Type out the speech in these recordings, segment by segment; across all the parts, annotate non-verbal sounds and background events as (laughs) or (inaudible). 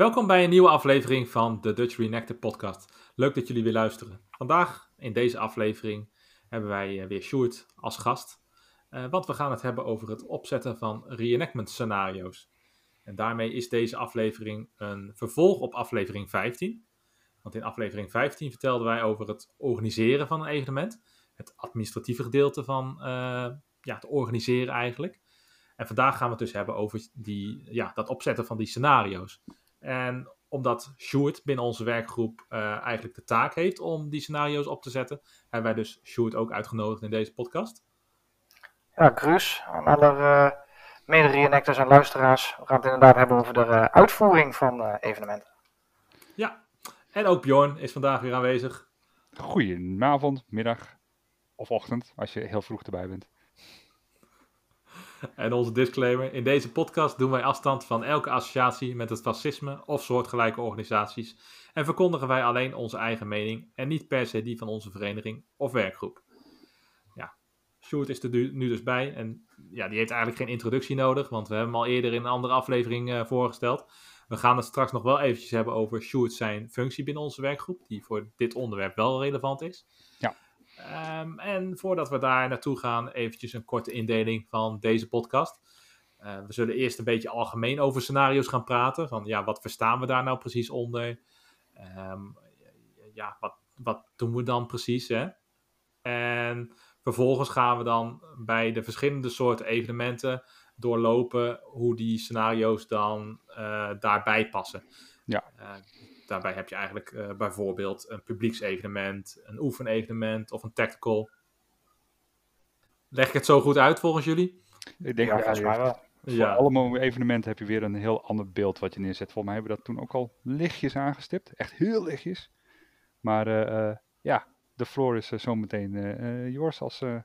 Welkom bij een nieuwe aflevering van de Dutch Reenacted podcast. Leuk dat jullie weer luisteren. Vandaag in deze aflevering hebben wij eh, weer Sjoerd als gast. Uh, want we gaan het hebben over het opzetten van reenactment scenario's. En daarmee is deze aflevering een vervolg op aflevering 15. Want in aflevering 15 vertelden wij over het organiseren van een evenement. Het administratieve gedeelte van uh, ja, het organiseren eigenlijk. En vandaag gaan we het dus hebben over die, ja, dat opzetten van die scenario's. En omdat Sjoerd binnen onze werkgroep uh, eigenlijk de taak heeft om die scenario's op te zetten, hebben wij dus Sjoerd ook uitgenodigd in deze podcast. Ja, Gruus, aan alle uh, mede-reenactors en luisteraars. We gaan het inderdaad hebben over de uh, uitvoering van evenementen. Ja, en ook Bjorn is vandaag weer aanwezig. Goedenavond, middag of ochtend, als je heel vroeg erbij bent. En onze disclaimer: in deze podcast doen wij afstand van elke associatie met het fascisme of soortgelijke organisaties en verkondigen wij alleen onze eigen mening en niet per se die van onze vereniging of werkgroep. Ja, Sjoerd is er nu dus bij en ja, die heeft eigenlijk geen introductie nodig, want we hebben hem al eerder in een andere aflevering uh, voorgesteld. We gaan het straks nog wel eventjes hebben over Sjoerd zijn functie binnen onze werkgroep, die voor dit onderwerp wel relevant is. Um, en voordat we daar naartoe gaan, eventjes een korte indeling van deze podcast. Uh, we zullen eerst een beetje algemeen over scenario's gaan praten. Van ja, wat verstaan we daar nou precies onder? Um, ja, wat, wat doen we dan precies? Hè? En vervolgens gaan we dan bij de verschillende soorten evenementen doorlopen hoe die scenario's dan uh, daarbij passen. Ja. Uh, daarbij heb je eigenlijk uh, bijvoorbeeld een publieksevenement, een oefenevenement of een tactical. Leg ik het zo goed uit volgens jullie? Ik denk Ja, dat volgens mij wel. voor Ja. alle evenementen heb je weer een heel ander beeld wat je neerzet. Volgens mij hebben we dat toen ook al lichtjes aangestipt. Echt heel lichtjes. Maar eh, eh, ja, de floor is uh, zometeen uh, yours als, uh,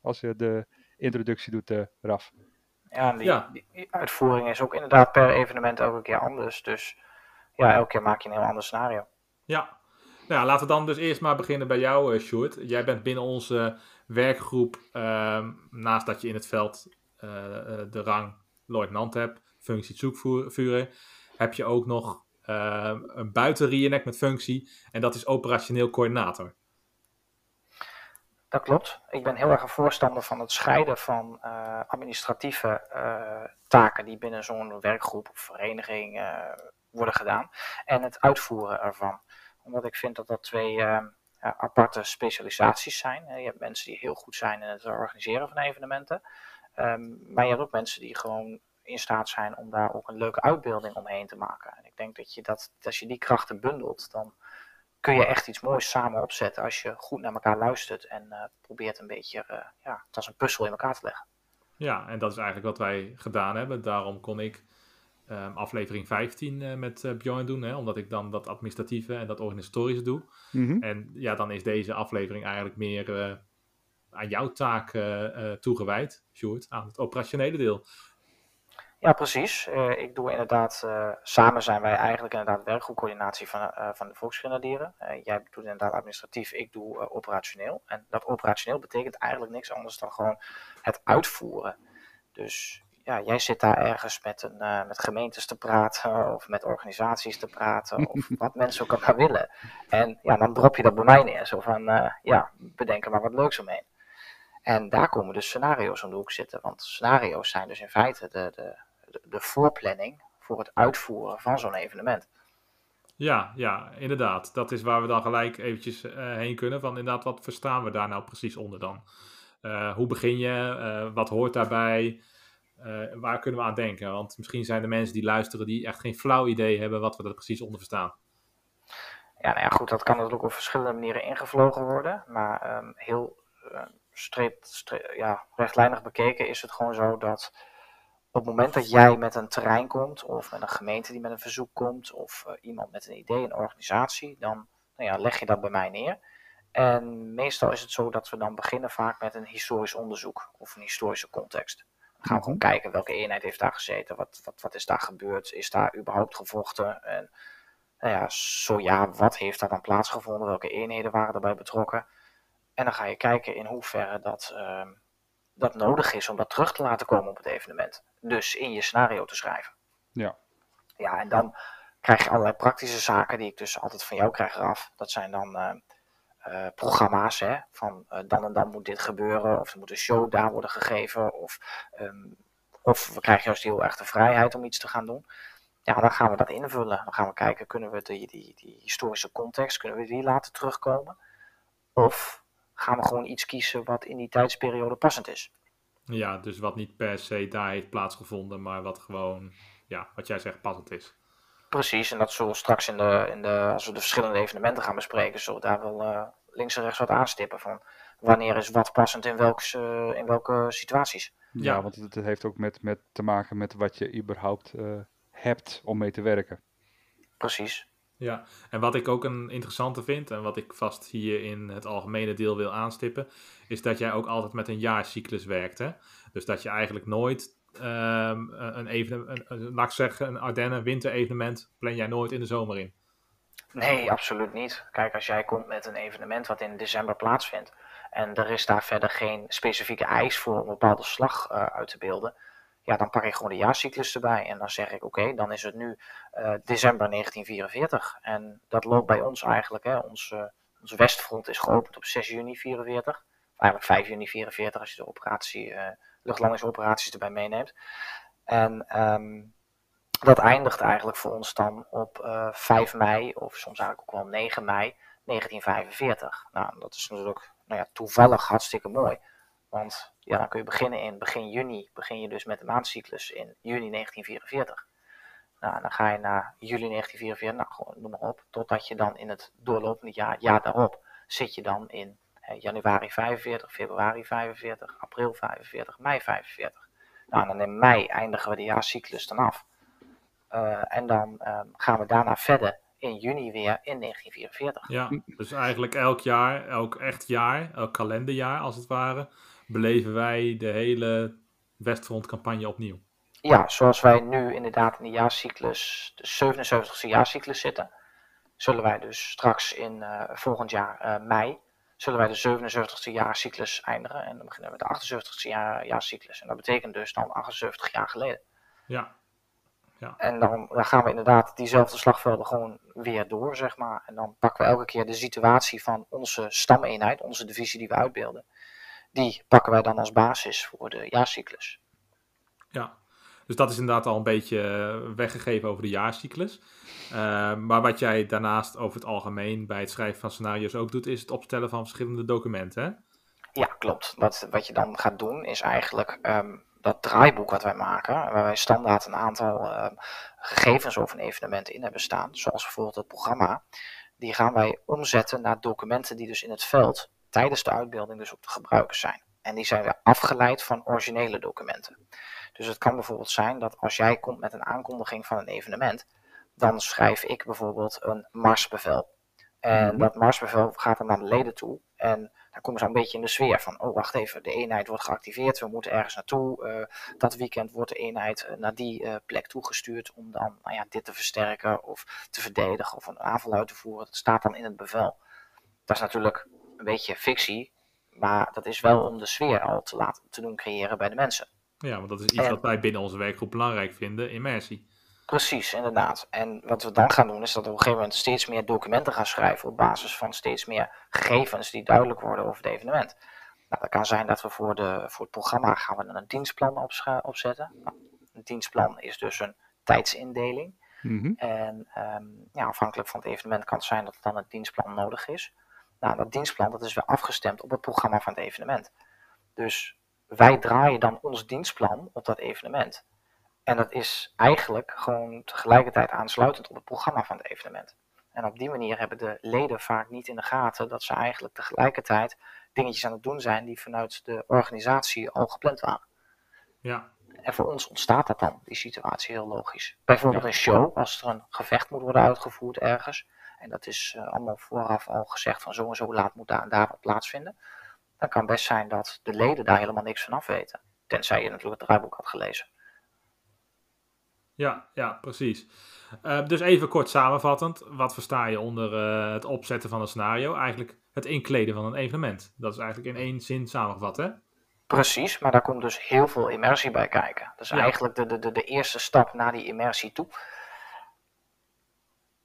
als je de introductie doet, uh, Raf. Ja, die, Ja. die- die uitvoering is ook inderdaad per evenement elke keer anders. Dus ja, elke keer maak je een heel ander scenario. Ja. Nou ja, laten we dan dus eerst maar beginnen bij jou, uh, Sjoerd. Jij bent binnen onze werkgroep, ehm, naast dat je in het veld eh, eh, de rang luitenant hebt, functie zoekvuurder, heb je ook nog ehm, een buiten met functie en dat is operationeel coördinator. Dat klopt. Ik ben heel erg een voorstander van het scheiden van eh, administratieve eh, taken die binnen zo'n werkgroep of vereniging eh, worden gedaan en het uitvoeren ervan. Omdat ik vind dat dat twee eh, ja, aparte specialisaties zijn. Je hebt mensen die heel goed zijn in het organiseren van evenementen, Ehm, maar je hebt ook mensen die gewoon in staat zijn om daar ook een leuke uitbeelding omheen te maken. En ik denk dat je dat, als je die krachten bundelt, dan kun je echt iets moois samen opzetten als je goed naar elkaar luistert en eh, probeert een beetje, eh, ja, het als een puzzel in elkaar te leggen. Ja, en dat is eigenlijk wat wij gedaan hebben. Daarom kon ik ehm, aflevering 15 eh, met eh, Bjorn doen, hè, omdat ik dan dat administratieve en dat organisatorische doe. Mhm. En ja, dan is deze aflevering eigenlijk meer eh, aan jouw taak eh, eh, toegewijd, Sjoerd, aan het operationele deel. Ja, precies. Eh, ik doe inderdaad, eh, samen zijn wij eigenlijk inderdaad werkgroepcoördinatie van, eh, van de Volksgrenadieren. Jij doet inderdaad administratief, ik doe operationeel. En dat operationeel betekent eigenlijk niks anders dan gewoon het uitvoeren. Dus ja, jij zit daar ergens met, een, eh, met gemeentes te praten (laughs) of met organisaties te praten of (laughs) wat mensen ook maar willen. En ja, dan drop je dat bij mij neer. Zo van, eh, ja, bedenk er maar wat leuks omheen. En daar komen dus scenario's om de hoek zitten. Want scenario's zijn dus in feite de, de, de, de voorplanning voor het uitvoeren van zo'n evenement. Ja, ja, inderdaad. Dat is waar we dan gelijk eventjes eh, heen kunnen. Van inderdaad, wat verstaan we daar nou precies onder dan? Hoe begin je? Wat hoort daarbij? Eh, waar kunnen we aan denken? Want misschien zijn er mensen die luisteren die echt geen flauw idee hebben wat we er precies onder verstaan. Ja, nou ja, goed, dat kan natuurlijk op verschillende manieren ingevlogen worden. Maar ehm, heel streep- ja, rechtlijnig bekeken is het gewoon zo dat op het moment dat jij met een terrein komt, of met een gemeente die met een verzoek komt, of eh, iemand met een idee, een organisatie, dan nou ja, leg je dat bij mij neer. En meestal is het zo dat we dan beginnen vaak met een historisch onderzoek of een historische context. Gaan we gewoon kijken welke eenheid heeft daar gezeten, wat, wat, wat is daar gebeurd, is daar überhaupt gevochten en nou ja, zo ja, wat heeft daar dan plaatsgevonden, welke eenheden waren daarbij betrokken. En dan ga je kijken in hoeverre dat, ehm, dat nodig is om dat terug te laten komen op het evenement. Dus in je scenario te schrijven. Ja. Ja, en dan krijg krijg je allerlei praktische zaken die ik dus altijd van jou krijg eraf. Dat zijn dan uh, programma's, hè, van dan en dan moet dit gebeuren, of er moet een show daar worden gegeven, of, um, of we krijgen juist heel erg de vrijheid om iets te gaan doen. Ja, dan gaan we dat invullen. Dan gaan we kijken, kunnen we die, die, die historische context, kunnen we die laten terugkomen? Of gaan we gewoon iets kiezen wat in die tijdsperiode passend is? Ja, dus wat niet per se daar heeft plaatsgevonden, maar wat gewoon, ja, wat jij zegt, passend is. Precies, en dat zullen we straks in de, in de, als we de verschillende evenementen gaan bespreken, zullen we daar wel uh, links en rechts wat aanstippen van wanneer is wat passend in welke, uh, in welke situaties. Ja, ja, want het heeft ook met, met te maken met wat je überhaupt uh, hebt om mee te werken. Precies. Ja, en wat ik ook een interessante vind en wat ik vast hier in het algemene deel wil aanstippen, is dat jij ook altijd met een jaarcyclus werkt. Hè? Dus dat je eigenlijk nooit um, een evenement, een, laat ik zeggen, een Ardennen winterevenement plan jij nooit in de zomer in. Nee, absoluut niet. Kijk, als jij komt met een evenement wat in december plaatsvindt en er is daar verder geen specifieke eis voor een bepaalde slag uh, uit te beelden, ja, dan pak ik gewoon de jaarcyclus erbij. En dan zeg ik, oké, dan is het nu uh, december 1944. En dat loopt bij ons eigenlijk, hè, ons, westfront is geopend op 6 juni 44. Eigenlijk 5 juni 44 als je de operatie, luchtlandingsoperaties erbij meeneemt. En um, dat eindigt eigenlijk voor ons dan op 5 mei, of soms eigenlijk ook wel 9 mei 1945. Nou, dat is natuurlijk nou ja, toevallig hartstikke mooi. Want ja, dan kun je beginnen in begin juni, begin je dus met de maandcyclus in juni 1944. Nou, dan ga je naar juli 1944, nou gewoon noem maar op, totdat je dan in het doorlopende jaar, jaar daarop, zit je dan in januari 45, februari 45, april 45, mei 45. Nou, dan in mei eindigen we de jaarcyclus dan af. Uh, en dan uh, gaan we daarna verder in juni weer in 1944. Ja, dus eigenlijk elk jaar, elk echt jaar, elk kalenderjaar als het ware, beleven wij de hele Westfront-campagne opnieuw. Ja, zoals wij nu inderdaad in de jaarcyclus, de 77e jaarcyclus zitten, zullen wij dus straks in uh, volgend jaar uh, mei, zullen wij de 77e jaarcyclus eindigen. En dan beginnen we met de 78e jaar, jaarcyclus. En dat betekent dus dan 78 jaar geleden. Ja. ja. En dan, dan gaan we inderdaad diezelfde slagvelden gewoon weer door, zeg maar. En dan pakken we elke keer de situatie van onze stameenheid, onze divisie die we uitbeelden die pakken wij dan als basis voor de jaarcyclus. Ja, dus dat is inderdaad al een beetje eh, weggegeven over de jaarcyclus. Uh, maar wat jij daarnaast over het algemeen bij het schrijven van scenario's ook doet, is het opstellen van verschillende documenten. Hè? Ja, klopt. Wat, je dan gaat doen is eigenlijk um, dat draaiboek wat wij maken, waar wij standaard een aantal um, gegevens over een evenement in hebben staan, zoals bijvoorbeeld het programma, die gaan wij omzetten naar documenten die dus in het veld tijdens de uitbeelding dus ook te gebruiken zijn. En die zijn weer afgeleid van originele documenten. Dus het kan bijvoorbeeld zijn dat als jij komt met een aankondiging van een evenement, dan schrijf ik bijvoorbeeld een marsbevel. En mhm. dat marsbevel gaat dan naar de leden toe. En dan komen ze een beetje in de sfeer van, oh wacht even, de eenheid wordt geactiveerd, we moeten ergens naartoe. Uh, dat weekend wordt de eenheid uh, naar die uh, plek toegestuurd om dan nou ja, dit te versterken of te verdedigen of een aanval uit te voeren. Dat staat dan in het bevel. Dat is natuurlijk een beetje fictie, maar dat is wel om de sfeer al te laten te doen creëren bij de mensen. Ja, want dat is iets wat wij binnen onze werkgroep belangrijk vinden, immersie. Precies, inderdaad. En wat we dan gaan doen is dat we op een gegeven moment steeds meer documenten gaan schrijven op basis van steeds meer gegevens die duidelijk worden over het evenement. Nou, dat kan zijn dat we voor, de, voor het programma gaan we een dienstplan opzetten. Nou, een dienstplan is dus een tijdsindeling. Mm -hmm. En um, ja, afhankelijk van het evenement kan het zijn dat er dan een dienstplan nodig is. Nou, dat dienstplan dat is weer afgestemd op het programma van het evenement. Dus wij draaien dan ons dienstplan op dat evenement. En dat is eigenlijk gewoon tegelijkertijd aansluitend op het programma van het evenement. En op die manier hebben de leden vaak niet in de gaten dat ze eigenlijk tegelijkertijd dingetjes aan het doen zijn die vanuit de organisatie al gepland waren. Ja. En voor ons ontstaat dat dan, die situatie heel logisch. Bijvoorbeeld een show, als er een gevecht moet worden uitgevoerd ergens, en dat is uh, allemaal vooraf al gezegd van zo en zo laat moet daar en daar wat plaatsvinden, dan kan best zijn dat de leden daar helemaal niks van af weten. Tenzij je natuurlijk het draaiboek had gelezen. Ja, ja, precies. Uh, dus even kort samenvattend, wat versta je onder uh, het opzetten van een scenario? Eigenlijk het inkleden van een evenement. Dat is eigenlijk in één zin samengevat, hè? Precies, maar daar komt dus heel veel immersie bij kijken. Dat is ja. eigenlijk de, de, de, de eerste stap naar die immersie toe.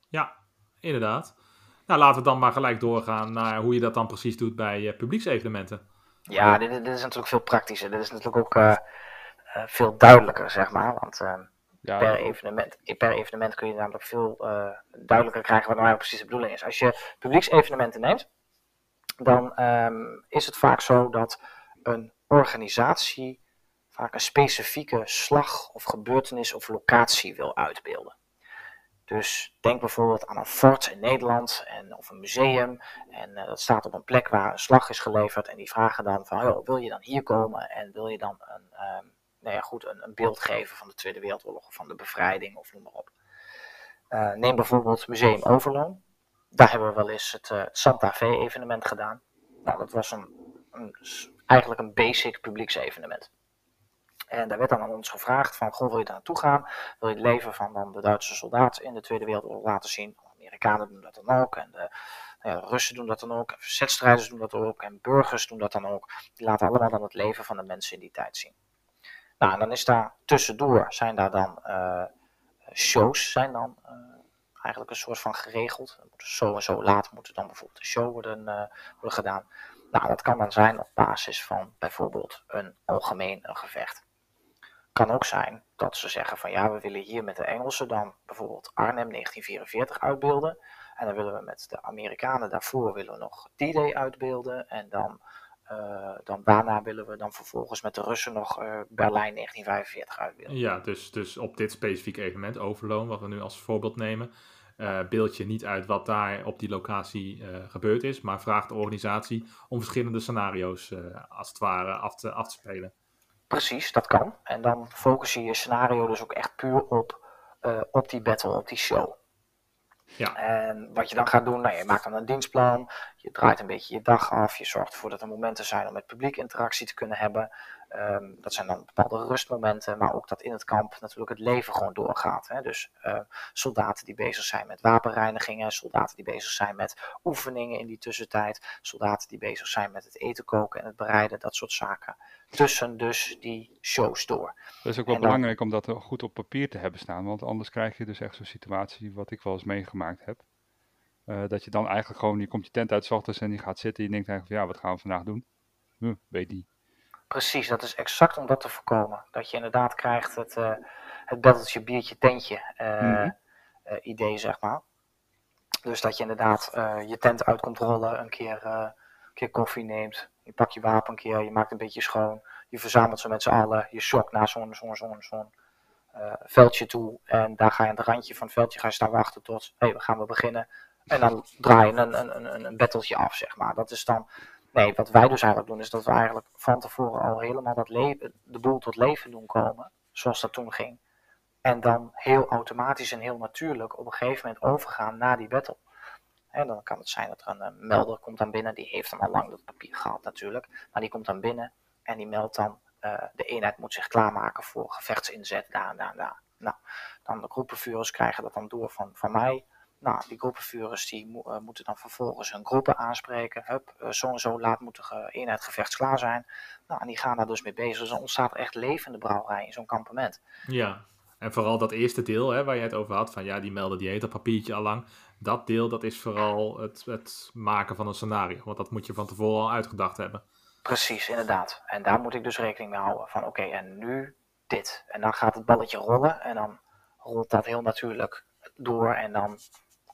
Ja, inderdaad. Nou, laten we dan maar gelijk doorgaan naar hoe je dat dan precies doet bij uh, publieksevenementen. Ja, dit, dit, is natuurlijk veel praktischer. Dit is natuurlijk ook uh, uh, veel duidelijker, zeg maar. Want ja, per, evenement, per evenement kun je namelijk veel duidelijker krijgen wat nou precies de bedoeling is. Als je publieksevenementen neemt, dan um, is het vaak zo dat een organisatie vaak een specifieke slag of gebeurtenis of locatie wil uitbeelden. Dus denk bijvoorbeeld aan een fort in Nederland en, of een museum. En uh, dat staat op een plek waar een slag is geleverd. En die vragen dan van, oh, wil je dan hier komen? En wil je dan een, um, nou ja, goed, een, een, beeld geven van de Tweede Wereldoorlog of van de bevrijding of noem maar op. Uh, neem bijvoorbeeld Museum Overloon. Daar hebben we wel eens het uh, Santa Fe evenement gedaan. Nou, dat was een, een, eigenlijk een basic publieksevenement. En daar werd dan aan ons gevraagd van, wil je daar naartoe gaan? Wil je het leven van dan de Duitse soldaat in de Tweede Wereldoorlog laten zien? De Amerikanen doen dat dan ook en de, nou ja, Russen doen dat dan ook, en verzetstrijders doen dat ook en burgers doen dat dan ook. Die laten allemaal dan het leven van de mensen in die tijd zien. Nou, en dan is daar tussendoor, zijn daar dan uh, shows, zijn dan uh, eigenlijk een soort van geregeld. Zo en zo laat moet er dan bijvoorbeeld een show worden, uh, worden gedaan. Nou, dat kan dan zijn op basis van bijvoorbeeld een algemeen een gevecht kan ook zijn dat ze zeggen van ja, we willen hier met de Engelsen dan bijvoorbeeld Arnhem 1944 uitbeelden. En dan willen we met de Amerikanen daarvoor willen we nog D-Day uitbeelden. En dan, uh, dan daarna willen we dan vervolgens met de Russen nog uh, Berlijn 1945 uitbeelden. Ja, dus, dus op dit specifieke evenement, Overloon, wat we nu als voorbeeld nemen, uh, beeld je niet uit wat daar op die locatie gebeurd is, maar vraagt de organisatie om verschillende scenario's als het ware af te, af te spelen. Precies, dat kan. En dan focus je je scenario dus ook echt puur op, uh, op die battle, op die show. Ja. En wat je dan gaat doen, nou, je maakt dan een dienstplan, je draait een beetje je dag af, je zorgt ervoor dat er momenten zijn om met publiek interactie te kunnen hebben. Um, dat zijn dan bepaalde rustmomenten, maar ook dat in het kamp natuurlijk het leven gewoon doorgaat. Hè? Dus uh, soldaten die bezig zijn met wapenreinigingen, soldaten die bezig zijn met oefeningen in die tussentijd, soldaten die bezig zijn met het eten koken en het bereiden, dat soort zaken. Tussen dus die shows door. Dat is ook wel belangrijk om dat goed op papier te hebben staan, want anders krijg je dus echt zo'n situatie wat ik wel eens meegemaakt heb. Uh, dat je dan eigenlijk gewoon, je komt je tent uit s en die gaat zitten en je denkt eigenlijk van ja, wat gaan we vandaag doen? Weet niet. Precies, dat is exact om dat te voorkomen. Dat je inderdaad krijgt het, uh, het betteltje, biertje, tentje uh, mm -hmm. uh, idee, zeg maar. Dus dat je inderdaad je tent uit komt rollen, een keer, een keer koffie neemt, je pakt je wapen een keer, je maakt een beetje schoon, je verzamelt ze met z'n allen, je shock naar zo'n zo'n zo'n zo'n veldje toe en daar ga je aan het randje van het veldje ga je staan wachten tot, hé, hey, we gaan we beginnen. En dan draai je een, een, een, een battletje af, zeg maar. Dat is dan Nee, wat wij dus eigenlijk doen, is dat we eigenlijk van tevoren al helemaal dat leven, de boel tot leven doen komen, zoals dat toen ging. En dan heel automatisch en heel natuurlijk op een gegeven moment overgaan naar die battle. En dan kan het zijn dat er een, een melder komt dan binnen, die heeft hem al lang dat papier gehad natuurlijk, maar die komt dan binnen en die meldt dan, uh, de eenheid moet zich klaarmaken voor gevechtsinzet, daar en daar en daar. Nou, dan de groepenvuurers krijgen dat dan door van, van mij, nou, die groepenvuurers die mo uh, moeten dan vervolgens hun groepen aanspreken. Hup, uh, zo en zo laat moet de eenheid gevechtsklaar zijn. Nou, en die gaan daar dus mee bezig. Dus dan ontstaat er echt levende brouwerij in zo'n kampement. Ja, en vooral dat eerste deel hè, waar je het over had, van ja, die melden die heet dat papiertje al lang. Dat deel, dat is vooral het, het maken van een scenario. Want dat moet je van tevoren al uitgedacht hebben. Precies, inderdaad. En daar moet ik dus rekening mee houden. Van oké, okay, en nu dit. En dan gaat het balletje rollen. En dan rolt dat heel natuurlijk door. En dan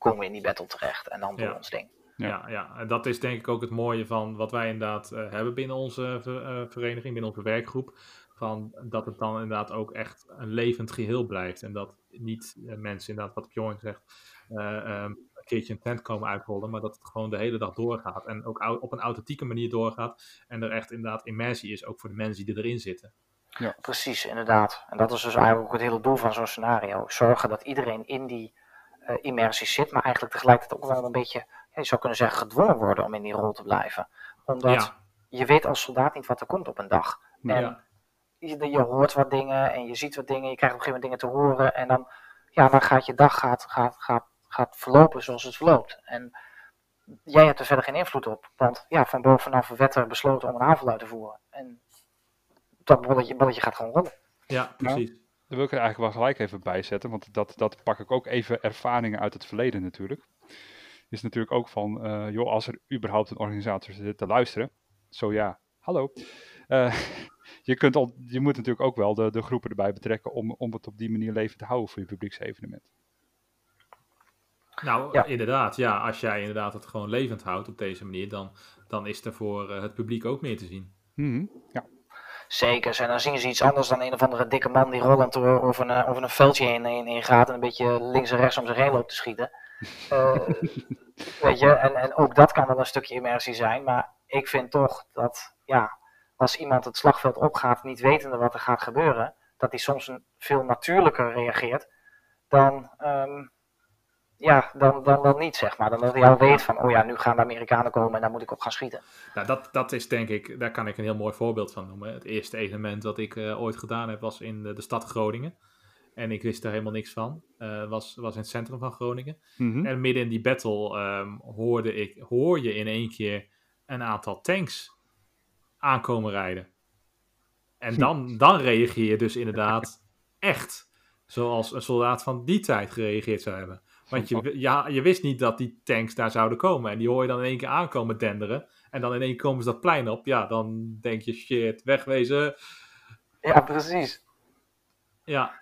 komen we in die battle terecht en dan doen we ons ding. Ja. ja, ja, en dat is denk ik ook het mooie van wat wij inderdaad uh, hebben binnen onze ver, uh, vereniging, binnen onze werkgroep. Van dat het dan inderdaad ook echt een levend geheel blijft. En dat niet uh, mensen, inderdaad, wat Bjorn zegt, um, een keertje een tent komen uitrollen, maar dat het gewoon de hele dag doorgaat. En ook op een authentieke manier doorgaat. En er echt inderdaad immersie is, ook voor de mensen die erin zitten. Ja. Precies, inderdaad. En dat is dus eigenlijk ook het hele doel van zo'n scenario. Zorgen dat iedereen in die immersie zit, maar eigenlijk tegelijkertijd ook wel een beetje, je zou kunnen zeggen, gedwongen worden om in die rol te blijven. Omdat ja. je weet als soldaat niet wat er komt op een dag. En ja. je, je, hoort wat dingen en je ziet wat dingen, je krijgt op een gegeven moment dingen te horen en dan, ja, dan gaat je dag gaat, gaat, gaat, gaat verlopen zoals het verloopt. En jij hebt er verder geen invloed op, want ja, van bovenaf werd er besloten om een aanval uit te voeren. En dat balletje, balletje gaat gewoon rollen. Ja, precies. Wil ik er eigenlijk wel gelijk even bij zetten, want dat, dat pak ik ook even ervaringen uit het verleden natuurlijk. Is natuurlijk ook van, uh, joh, als er überhaupt een organisator zit te luisteren, zo ja, hallo. Uh, (laughs) je, kunt al, je moet natuurlijk ook wel de, de groepen erbij betrekken om, om het op die manier leven te houden voor je publieksevenement. Nou, ja. inderdaad. Ja, als jij inderdaad het gewoon levend houdt op deze manier, dan, dan is er voor het publiek ook meer te zien. Mm -hmm. Ja. Zeker, en dan zien ze iets anders dan een of andere dikke man die rollend over een, over een veldje heen, heen, heen gaat en een beetje links en rechts om zich heen loopt te schieten. Uh, (laughs) weet je, en, en ook dat kan wel een stukje immersie zijn, maar ik vind toch dat, ja, als iemand het slagveld opgaat niet wetende wat er gaat gebeuren, dat hij soms een veel natuurlijker reageert dan, um, ja, dan, dan, dan niet, zeg maar. Dan dat hij al weet van, oh ja, nu gaan de Amerikanen komen en daar moet ik op gaan schieten. Nou, dat, dat is denk ik, daar kan ik een heel mooi voorbeeld van noemen. Het eerste evenement dat ik uh, ooit gedaan heb was in de, de, stad Groningen. En ik wist er helemaal niks van. Uh, was, was in het centrum van Groningen. Mm -hmm. En midden in die battle um, hoorde ik, hoor je in één keer een aantal tanks aankomen rijden. En dan, dan reageer je dus inderdaad echt zoals een soldaat van die tijd gereageerd zou hebben. Want je, (laughs) ja, je wist niet dat die tanks daar zouden komen. En die hoor je dan in één keer aankomen denderen. En dan in één keer komen ze dat plein op. Ja, dan denk je, shit, wegwezen. Ja, precies. Ja.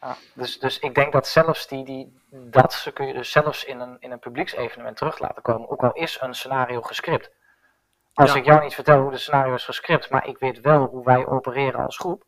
ja dus, dus ik denk dat zelfs die, die, dat kun je dus zelfs in een, in een publieksevenement terug laten komen. Ook al is een scenario gescript. Als ja. ik jou niet vertel hoe de scenario is gescript, maar ik weet wel hoe wij opereren als groep.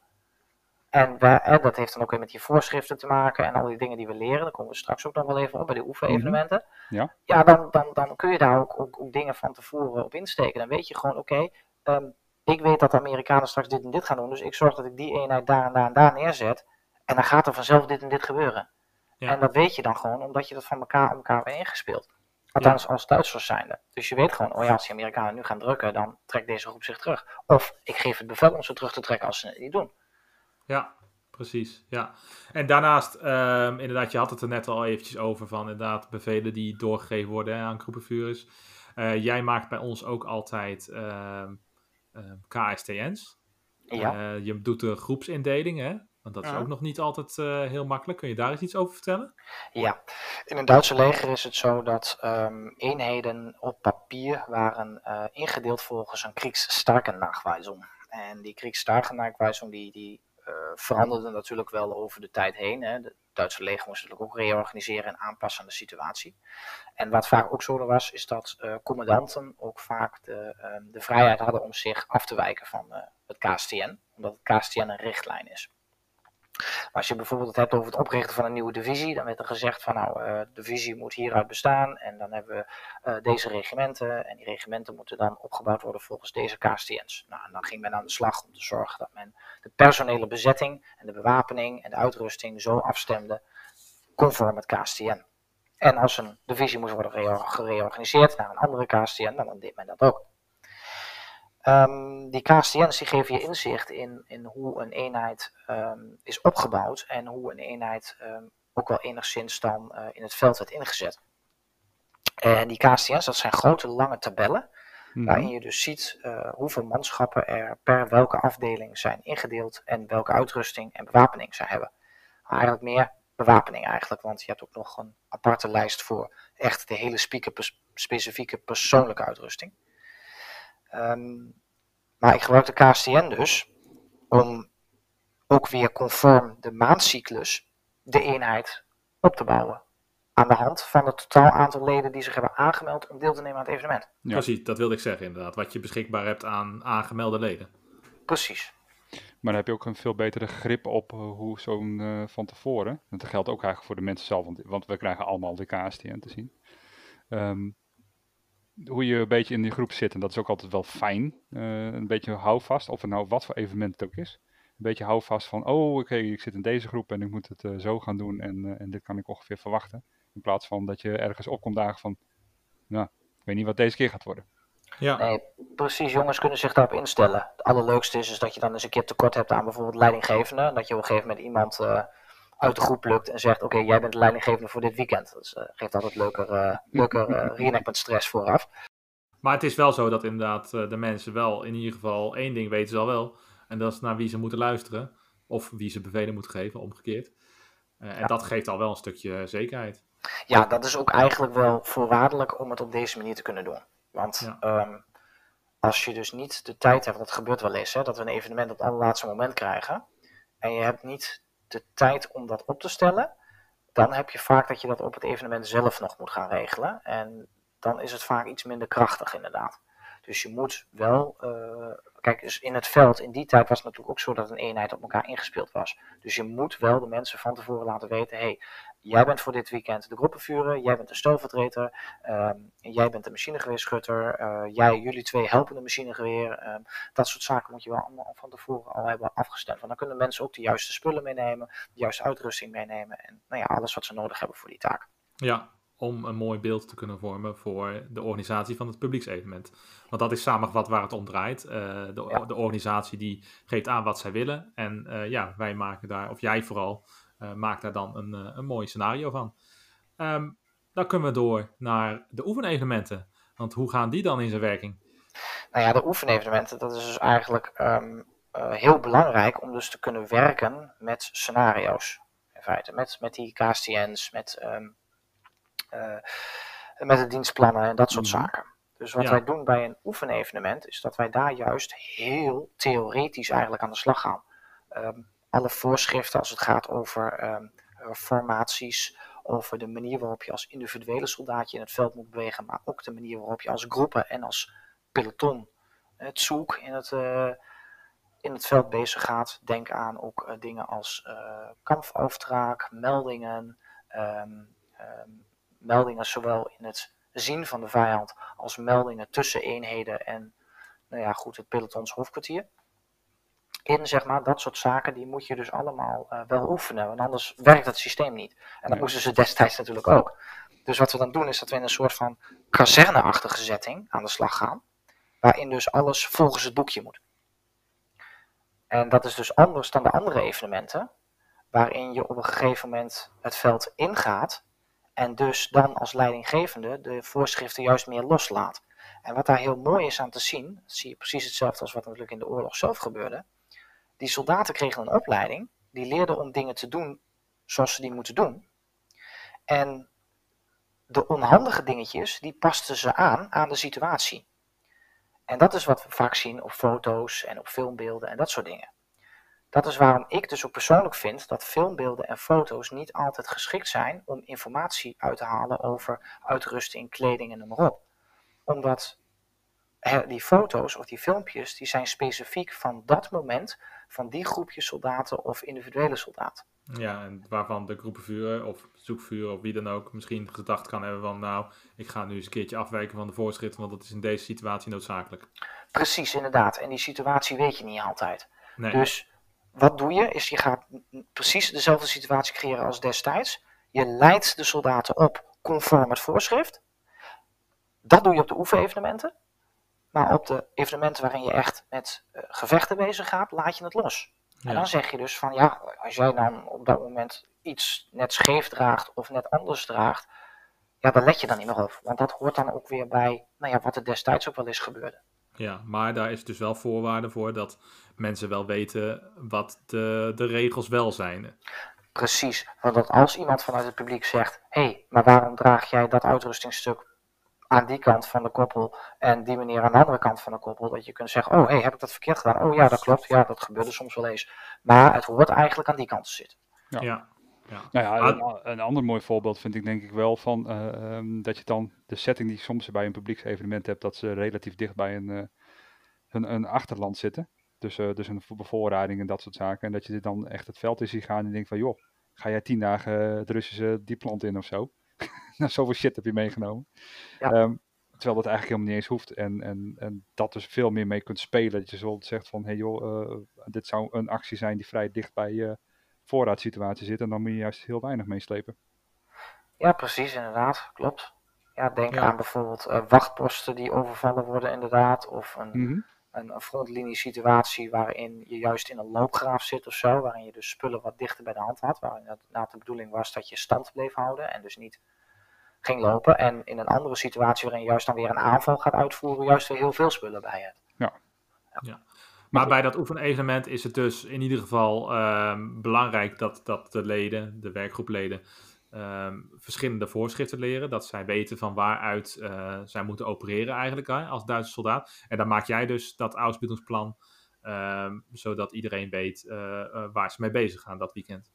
En, en dat heeft dan ook weer met die voorschriften te maken en al die dingen die we leren. Daar komen we straks ook nog wel even op bij de oefenevenementen. Mm -hmm. Ja, dan, dan, dan kun je daar ook, ook, ook, dingen van tevoren op insteken. Dan weet je gewoon, oké, okay, um, ik weet dat de Amerikanen straks dit en dit gaan doen. Dus ik zorg dat ik die eenheid daar en daar en daar neerzet. En dan gaat er vanzelf dit en dit gebeuren. Ja. En dat weet je dan gewoon, omdat je dat van elkaar om elkaar weer ingespeeld. Althans, ja. als Duitsers zijnde. Dus je weet gewoon, oh ja, als die Amerikanen nu gaan drukken, dan trekt deze groep zich terug. Of ik geef het bevel om ze terug te trekken als ze het niet doen. Ja, precies. Ja. En daarnaast, um, inderdaad, je had het er net al eventjes over van inderdaad bevelen die doorgegeven worden hè, aan groepenvuurders. Uh, jij maakt bij ons ook altijd uh, uh, KSTN's. Ja. Uh, je doet de groepsindeling, hè? Want dat is Ja. ook nog niet altijd uh, heel makkelijk. Kun je daar eens iets over vertellen? Ja, in het Duitse leger is het zo dat um, eenheden op papier waren uh, ingedeeld volgens een Kriegsstarkennachweisung. En die Kriegsstarkennachweisung die, die veranderde natuurlijk wel over de tijd heen. Hè. Het Duitse leger moest natuurlijk ook reorganiseren en aanpassen aan de situatie. En wat vaak ook zo was, is dat uh, commandanten ook vaak de, uh, de vrijheid hadden om zich af te wijken van uh, het KSTN, omdat het KSTN een richtlijn is. Als je bijvoorbeeld het hebt over het oprichten van een nieuwe divisie, dan werd er gezegd van nou, uh, de divisie moet hieruit bestaan en dan hebben we uh, deze regimenten en die regimenten moeten dan opgebouwd worden volgens deze KSTN's. Nou, en dan ging men aan de slag om te zorgen dat men de personele bezetting en de bewapening en de uitrusting zo afstemde conform het KSTN. En als een divisie moest worden gereorganiseerd naar een andere KSTN, dan deed men dat ook. Um, die KSTN's die geven je inzicht in, in hoe een eenheid um, is opgebouwd en hoe een eenheid um, ook wel enigszins dan uh, in het veld werd ingezet. En die KSTN's, dat zijn grote lange tabellen, mm-hmm. waarin je dus ziet uh, hoeveel manschappen er per welke afdeling zijn ingedeeld en welke uitrusting en bewapening ze hebben. Eigenlijk meer bewapening eigenlijk, want je hebt ook nog een aparte lijst voor echt de hele specifieke persoonlijke uitrusting. Um, maar ik gebruik de KSTN dus om ook weer conform de maandcyclus de eenheid op te bouwen. Aan de hand van het totaal aantal leden die zich hebben aangemeld om deel te nemen aan het evenement. Ja. Precies, dat wilde ik zeggen inderdaad. Wat je beschikbaar hebt aan aangemelde leden. Precies. Maar dan heb je ook een veel betere grip op uh, hoe zo'n uh, van tevoren. Dat geldt ook eigenlijk voor de mensen zelf, want, want we krijgen allemaal de KSTN te zien. Um, hoe je een beetje in die groep zit. En dat is ook altijd wel fijn. Uh, een beetje houvast, of het nou wat voor evenement het ook is. Een beetje houvast van, oh oké, okay, ik zit in deze groep en ik moet het uh, zo gaan doen. En, uh, en dit kan ik ongeveer verwachten. In plaats van dat je ergens opkomt dagen van, nou, ik weet niet wat deze keer gaat worden. Ja. Nee, precies. Jongens kunnen zich daarop instellen. Het allerleukste is, is dat je dan eens een keer tekort hebt aan bijvoorbeeld leidinggevende. Dat je op een gegeven moment iemand uit de groep lukt en zegt: Oké, okay, jij bent de leidinggevende voor dit weekend. Dat uh, geeft altijd leuker, uh, leuker (laughs) uh, reenactment stress vooraf. Maar het is wel zo dat inderdaad de mensen wel in ieder geval één ding weten ze al wel. En dat is naar wie ze moeten luisteren. of wie ze bevelen moet geven, omgekeerd. en dat geeft al wel een stukje zekerheid. Ja, dat is ook eigenlijk wel voorwaardelijk om het op deze manier te kunnen doen. Want ehm, als je dus niet de tijd hebt, dat gebeurt wel eens, hè, dat we een evenement op het allerlaatste moment krijgen, en je hebt niet de tijd om dat op te stellen, dan heb je vaak dat je dat op het evenement zelf nog moet gaan regelen. En dan is het vaak iets minder krachtig, inderdaad. Dus je moet wel. Uh, kijk, dus in het veld, in die tijd was het natuurlijk ook zo dat een eenheid op elkaar ingespeeld was. Dus je moet wel de mensen van tevoren laten weten: hé, hey, jij bent voor dit weekend de groepenvuurder, jij bent de stoelvertreter, uh, jij bent de machinegeweerschutter, uh, jij, jullie twee helpen de machinegeweer. Uh, dat soort zaken moet je wel allemaal van tevoren al hebben afgestemd. Want dan kunnen mensen ook de juiste spullen meenemen, de juiste uitrusting meenemen en nou ja, alles wat ze nodig hebben voor die taak. Ja, om een mooi beeld te kunnen vormen voor de organisatie van het publieksevenement. Want dat is samengevat waar het om draait. Uh, de, de, organisatie die geeft aan wat zij willen. En uh, ja, wij maken daar, of jij vooral, uh, maakt daar dan een, een mooi scenario van. Um, dan kunnen we door naar de oefenevenementen. Want hoe gaan die dan in zijn werking? Nou ja, de oefenevenementen, dat is dus eigenlijk um, heel belangrijk om dus te kunnen werken met scenario's. In feite, met, met die KSTN's, met um, uh, met de dienstplannen en dat soort mhm. zaken. Dus wat wij doen bij een oefenevenement is dat wij daar juist heel theoretisch eigenlijk aan de slag gaan. Um, alle voorschriften als het gaat over um, formaties, over de manier waarop je als individuele soldaatje in het veld moet bewegen, maar ook de manier waarop je als groepen en als peloton het zoek in het, uh, in het veld bezig gaat. Denk aan ook uh, dingen als uh, meldingen, um, meldingen zowel in het zien van de vijand als meldingen tussen eenheden en nou ja, goed, het pelotons hoofdkwartier. In zeg maar, dat soort zaken, die moet je dus allemaal uh, wel oefenen, want anders werkt het systeem niet. En dat moesten ze destijds natuurlijk ook. Dus wat we dan doen is dat we in een soort van kazerneachtige setting aan de slag gaan, waarin dus alles volgens het boekje moet. En dat is dus anders dan de andere evenementen, waarin je op een gegeven moment het veld ingaat en dus dan als leidinggevende de voorschriften juist meer loslaat. En wat daar heel mooi is aan te zien, zie je precies hetzelfde als wat natuurlijk in de oorlog zelf gebeurde. Die soldaten kregen een opleiding, die leerden om dingen te doen zoals ze die moeten doen. En de onhandige dingetjes, die pasten ze aan aan de situatie. En dat is wat we vaak zien op foto's en op filmbeelden en dat soort dingen. Dat is waarom ik dus ook persoonlijk vind dat filmbeelden en foto's niet altijd geschikt zijn om informatie uit te halen over uitrusting, kleding en noem maar op. Omdat die foto's of die filmpjes, die zijn specifiek van dat moment, van die groepje soldaten of individuele soldaten. Ja, en waarvan de groepenvuren of zoekvuren of wie dan ook misschien gedacht kan hebben van nou, ik ga nu eens een keertje afwijken van de voorschriften, want dat is in deze situatie noodzakelijk. Precies, inderdaad. En die situatie weet je niet altijd. Nee. Dus wat doe je? Is je gaat precies dezelfde situatie creëren als destijds. Je leidt de soldaten op conform het voorschrift. Dat doe je op de oefenevenementen. Maar op de evenementen waarin je echt met uh, gevechten bezig gaat, laat je het los. En dan zeg je dus van ja, als jij dan op dat moment iets net scheef draagt of net anders draagt, ja, dan let je dan niet meer op. Want dat hoort dan ook weer bij nou ja, wat er destijds ook wel eens gebeurde. Ja, maar daar is dus wel voorwaarde voor dat mensen wel weten wat de, de regels wel zijn. Precies, want dat als iemand vanuit het publiek zegt: hé, hey, maar waarom draag jij dat uitrustingstuk aan die kant van de koppel en die manier aan de andere kant van de koppel, dat je kunt zeggen: oh, hé, hey, heb ik dat verkeerd gedaan? Oh ja, dat klopt, ja, dat gebeurde soms wel eens. Maar het hoort eigenlijk aan die kant te zitten. Ja. ja. Ja. Nou ja, een, een, ander mooi voorbeeld vind ik denk ik wel van uh, um, dat je dan de setting die soms bij een publieksevenement hebt, dat ze relatief dicht bij een, uh, een, een achterland zitten. Dus, uh, dus een bevoorrading en dat soort zaken. En dat je dan echt het veld in ziet gaan en denkt van joh, ga jij tien dagen het Russische diepland in of zo? (laughs) nou, zoveel shit heb je meegenomen. Ja. Um, terwijl dat eigenlijk helemaal niet eens hoeft. En, en, en dat dus veel meer mee kunt spelen. Dat je zo zegt van, hé hey joh, dit zou een actie zijn die vrij dicht bij je voorraadsituatie zit. En dan moet je juist heel weinig meeslepen. Ja, precies, inderdaad. Klopt. Ja, denk aan bijvoorbeeld uh, wachtposten die overvallen worden, inderdaad. Of een, mm een, een frontlinie situatie waarin je juist in een loopgraaf zit of zo. Waarin je dus spullen wat dichter bij de hand had. Waarin nou, de bedoeling was dat je stand bleef houden en dus niet ging lopen. En in een andere situatie waarin je juist dan weer een aanval gaat uitvoeren, juist weer heel veel spullen bij hebt. Ja. ja. Maar bij dat oefenevenement is het dus in ieder geval ehm, belangrijk dat, dat de leden, de werkgroepleden, ehm, verschillende voorschriften leren. Dat zij weten van waaruit eh, zij moeten opereren eigenlijk hè, als Duitse soldaat. En dan maak jij dus dat Ausbildungsplan, ehm, zodat iedereen weet eh, eh, waar ze mee bezig gaan dat weekend.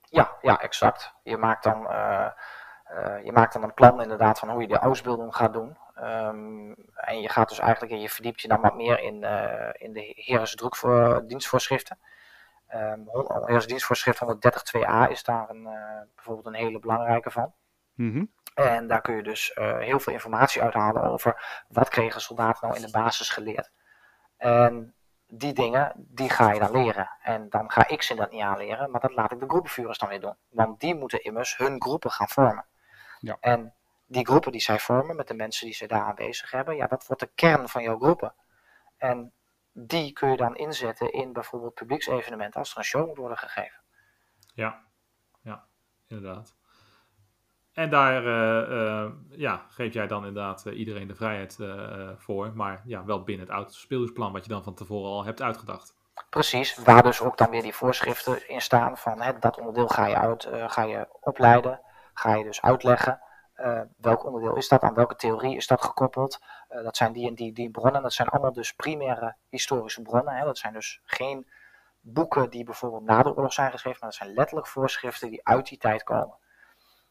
Ja, ja, exact. Je maakt dan, eh, je maakt dan een plan inderdaad van hoe je de ausbilding gaat doen. Ehm, en je gaat dus eigenlijk, je verdiept je dan wat meer in, eh in de Heeresdruk dienstvoorschriften. Ehm Heeresdienstvoorschrift 132a is daar een, eh, bijvoorbeeld een hele belangrijke van. Mhm. En daar kun je dus heel veel informatie uithalen over wat kregen soldaten nou in de basis geleerd. En die dingen, die ga je dan leren. En dan ga ik ze dat niet aanleren, maar dat laat ik de groepenvuurers dan weer doen. Want die moeten immers hun groepen gaan vormen. Ja. En die groepen die zij vormen met de mensen die zij daar aanwezig hebben, ja, dat wordt de kern van jouw groepen. En die kun je dan inzetten in bijvoorbeeld publieksevenementen als er een show moet worden gegeven. Ja, ja, inderdaad. En daar eh, eh, ja, geef jij dan inderdaad eh, iedereen de vrijheid voor, maar ja, wel binnen het autospeeldersplan wat je dan van tevoren al hebt uitgedacht. Precies, waar dus ook dan weer die voorschriften in staan van hè, dat onderdeel ga je, uit, ga je opleiden, ga je dus uitleggen. eh, welk onderdeel is dat, aan welke theorie is dat gekoppeld? Eh, dat zijn die en die, die bronnen, dat zijn allemaal dus primaire historische bronnen. Hè. Dat zijn dus geen boeken die bijvoorbeeld na de oorlog zijn geschreven, maar dat zijn letterlijk voorschriften die uit die tijd komen.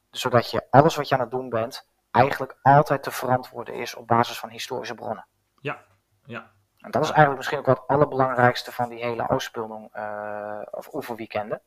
Dus zodat je alles wat je aan het doen bent, eigenlijk altijd te verantwoorden is op basis van historische bronnen. Ja, ja, En dat is eigenlijk misschien ook wel het allerbelangrijkste van die hele Ausbildung eh, of oefenweekenden.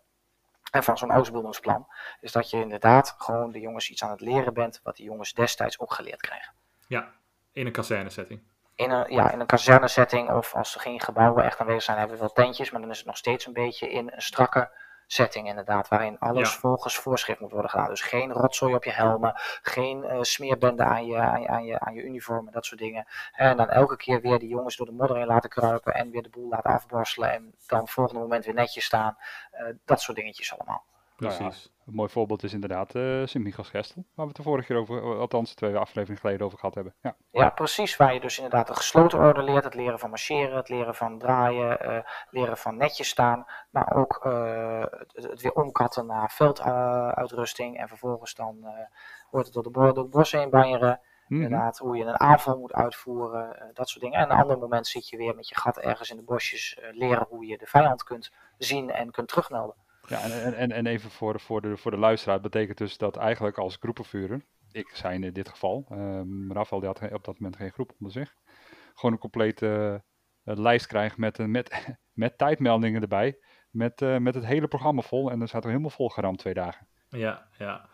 En van zo'n Ausbildungsplan. Is dat je inderdaad gewoon de jongens iets aan het leren bent. wat die jongens destijds ook geleerd kregen. ja, in een kazernesetting. In een, ja, in een kazernesetting of als er geen gebouwen echt aanwezig zijn, hebben we wel tentjes. Maar dan is het nog steeds een beetje in een strakke setting inderdaad. Waarin alles Ja. volgens voorschrift moet worden gedaan. Dus geen rotzooi op je helmen. Geen eh, smeerbende aan je, aan, je, aan, je, aan je uniform en dat soort dingen. En dan elke keer weer die jongens door de modder heen laten kruipen. En weer de boel laten afborstelen. En dan het volgende moment weer netjes staan. Eh, dat soort dingetjes allemaal. Nou ja, Precies. Een mooi voorbeeld is inderdaad eh Sint-Michels-Gestel, waar we het de vorige keer over, althans twee afleveringen geleden over gehad hebben. Ja, Ja, precies. Waar je dus inderdaad de gesloten orde leert. Het leren van marcheren, het leren van draaien, eh leren van netjes staan. Maar ook eh, het, het weer omkatten naar velduitrusting. en vervolgens dan eh, wordt het door de, bo- door het bos heen banjeren. Mhm. Inderdaad, hoe je een aanval moet uitvoeren, eh, dat soort dingen. En een ander moment zit je weer met je gat ergens in de bosjes eh, leren hoe je de vijand kunt zien en kunt terugmelden. Ja, en, en- en, en even voor voor, de, voor de luisteraar, betekent dus dat eigenlijk als groepenvuurder, ik zijn in dit geval, um, Rafael die had op dat moment geen groep onder zich, gewoon een complete eh, lijst krijgt met, eh, met, (laughs) met tijdmeldingen erbij, met, eh, met het hele programma vol en dan zaten we helemaal vol geramd twee dagen. Ja, ja.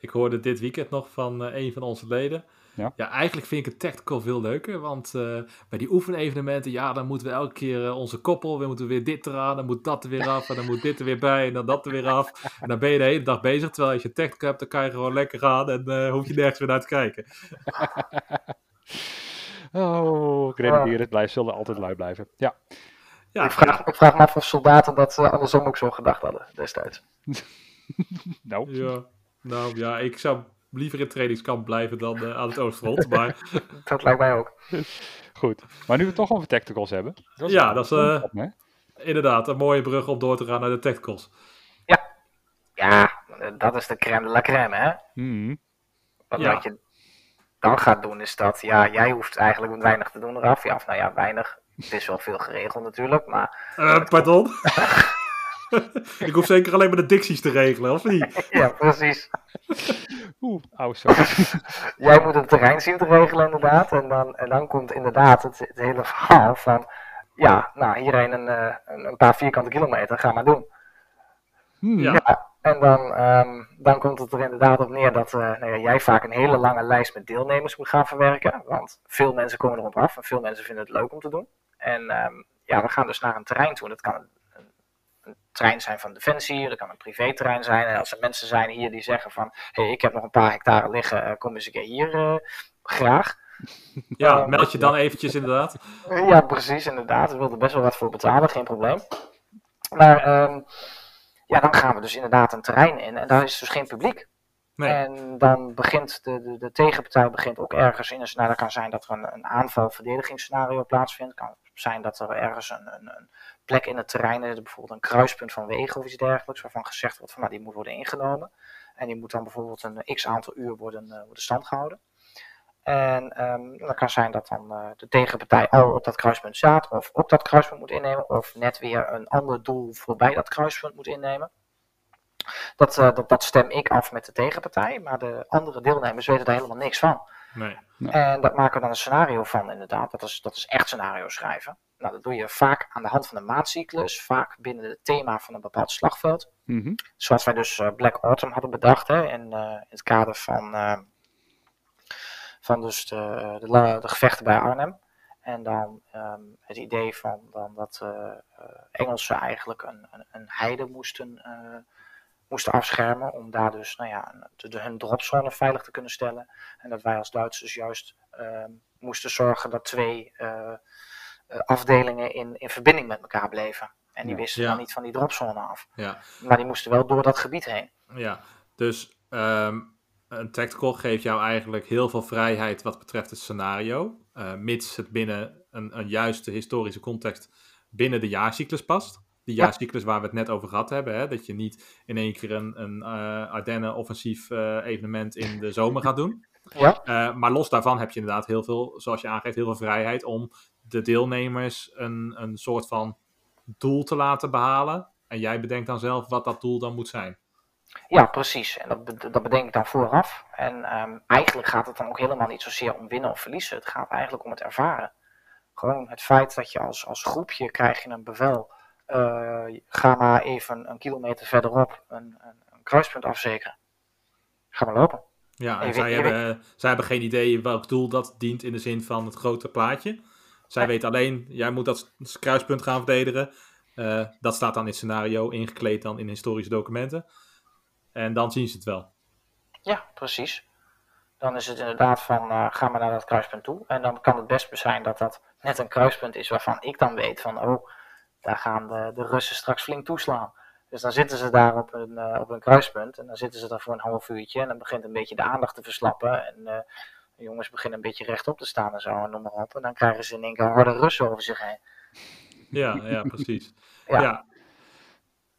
Ik hoorde dit weekend nog van eh, een van onze leden. Ja. eigenlijk vind ik het tactical veel leuker. Want eh, bij die oefenevenementen, ja, dan moeten we elke keer eh, onze koppel, we moeten weer dit eraan, dan moet dat er weer af, en dan moet dit er weer bij, en dan dat er weer af. En dan ben je de hele dag bezig, terwijl als je tactical hebt, dan kan je gewoon lekker gaan en eh, hoef je nergens meer naar te kijken. (laughs) Oh, grenadieren, blijf, zullen altijd lui blijven. Ja, Ja, ik, vraag, ik vraag me af of soldaten dat eh, andersom ook zo gedacht hadden destijds. (laughs) nou, ja. Nou ja, ik zou liever in trainingskamp blijven dan eh, aan het Oostfront. Maar (laughs) Dat lijkt mij ook. (laughs) goed. Maar nu we het toch over tacticals hebben. Dat Ja, dat is, eh, inderdaad, een mooie brug om door te gaan naar de tacticals. Ja, eh, dat is de crème de la crème, hè? Mhm. Ja. wat je dan gaat doen is dat, ja, jij hoeft eigenlijk met weinig te doen eraf. Ja, of nou ja, weinig. Het is wel veel geregeld natuurlijk, maar Eh, pardon? (laughs) (laughs) ik hoef zeker alleen maar de dicties te regelen, of niet? (laughs) ja, precies. Oeh, auw, (laughs) sorry. Jij moet het terrein zien te regelen inderdaad. En dan, en dan komt inderdaad het, het hele verhaal van, ja, nou, hierheen een, eh, een, een paar vierkante kilometer, ga maar doen. Hmm. Ja. Ja, en dan, ehm, dan komt het er inderdaad op neer dat eh, nou ja, jij vaak een hele lange lijst met deelnemers moet gaan verwerken. Want veel mensen komen erop af en veel mensen vinden het leuk om te doen. En ehm, ja, we gaan dus naar een terrein toe. En dat kan terrein zijn van Defensie, dat kan een privéterrein zijn. En als er mensen zijn hier die zeggen van, hé, hey, ik heb nog een paar hectare liggen, eh, kom eens een keer hier eh, graag. Ja, meld je dan eventjes inderdaad. (laughs) Ja, precies, inderdaad. We wilden best wel wat voor betalen, geen probleem. Maar ehm, ja, dan gaan we dus inderdaad een terrein in en daar is dus geen publiek. Nee, En dan begint de, de, de tegenpartij begint ook ergens in een scenario. kan zijn dat er een, een aanval-verdedigingsscenario plaatsvindt. kan zijn dat er ergens een, een, een plek in het terrein bijvoorbeeld een kruispunt van wegen of iets dergelijks, waarvan gezegd wordt van nou, die moet worden ingenomen. En die moet dan bijvoorbeeld een x aantal uur worden, uh, worden stand gehouden. En um, dan kan zijn dat dan uh, de tegenpartij al op dat kruispunt staat, of op dat kruispunt moet innemen, of net weer een ander doel voorbij dat kruispunt moet innemen. Dat, uh, dat, dat, stem ik af met de tegenpartij, maar de andere deelnemers weten daar helemaal niks van. Nee. En dat maken we dan een scenario van, inderdaad. Dat is, dat is echt scenario schrijven. Nou, dat doe je vaak aan de hand van een maatcyclus, vaak binnen het thema van een bepaald slagveld. Mm -hmm. Zoals wij dus uh, Black Autumn hadden bedacht, hè, in, uh, in het kader van, uh, van dus de, de, de, gevechten bij Arnhem. En dan um, het idee van dan dat Engelsen eigenlijk een, een, een heide moesten moesten afschermen om daar dus nou ja, de, de, hun dropzone veilig te kunnen stellen. En dat wij als Duitsers juist uh, moesten zorgen dat twee afdelingen in, in verbinding met elkaar bleven. En die wisten ja. dan niet van die dropzone af. Ja. Maar die moesten wel door dat gebied heen. Ja, dus um, een tactical geeft jou eigenlijk heel veel vrijheid wat betreft het scenario. Uh, mits het binnen een, een juiste historische context binnen de jaarcyclus past die jaarcyclus waar we het net over gehad hebben. Hè? Dat je niet in één keer een, een uh, Ardennen-offensief uh, evenement in de zomer gaat doen. Ja. Uh, maar los daarvan heb je inderdaad heel veel, zoals je aangeeft, heel veel vrijheid om de deelnemers een, een soort van doel te laten behalen. En jij bedenkt dan zelf wat dat doel dan moet zijn. Ja, precies. En dat, dat bedenk ik dan vooraf. En um, eigenlijk gaat het dan ook helemaal niet zozeer om winnen of verliezen. Het gaat eigenlijk om het ervaren. Gewoon het feit dat je als, als groepje krijg je een bevel uh, ga maar even een kilometer verderop een, een, een kruispunt afzekeren. Ga maar lopen. Ja, en, en zij, weet, hebben, weet... zij hebben geen idee welk doel dat dient in de zin van het grote plaatje. Zij weten alleen, jij moet dat kruispunt gaan verdedigen. Uh, dat staat dan in scenario, ingekleed dan in historische documenten. En dan zien ze het wel. Ja, precies. Dan is het inderdaad van, uh, ga maar naar dat kruispunt toe. En dan kan het best zijn dat dat net een kruispunt is waarvan ik dan weet van, oh, daar gaan de, de Russen straks flink toeslaan. Dus dan zitten ze daar op een, uh, op een kruispunt en dan zitten ze daar voor een half uurtje en dan begint een beetje de aandacht te verslappen. En de jongens beginnen een beetje rechtop te staan en zo en noem maar op. En dan krijgen ze in één keer harde Russen over zich heen. Ja, ja precies. (laughs) ja. ja.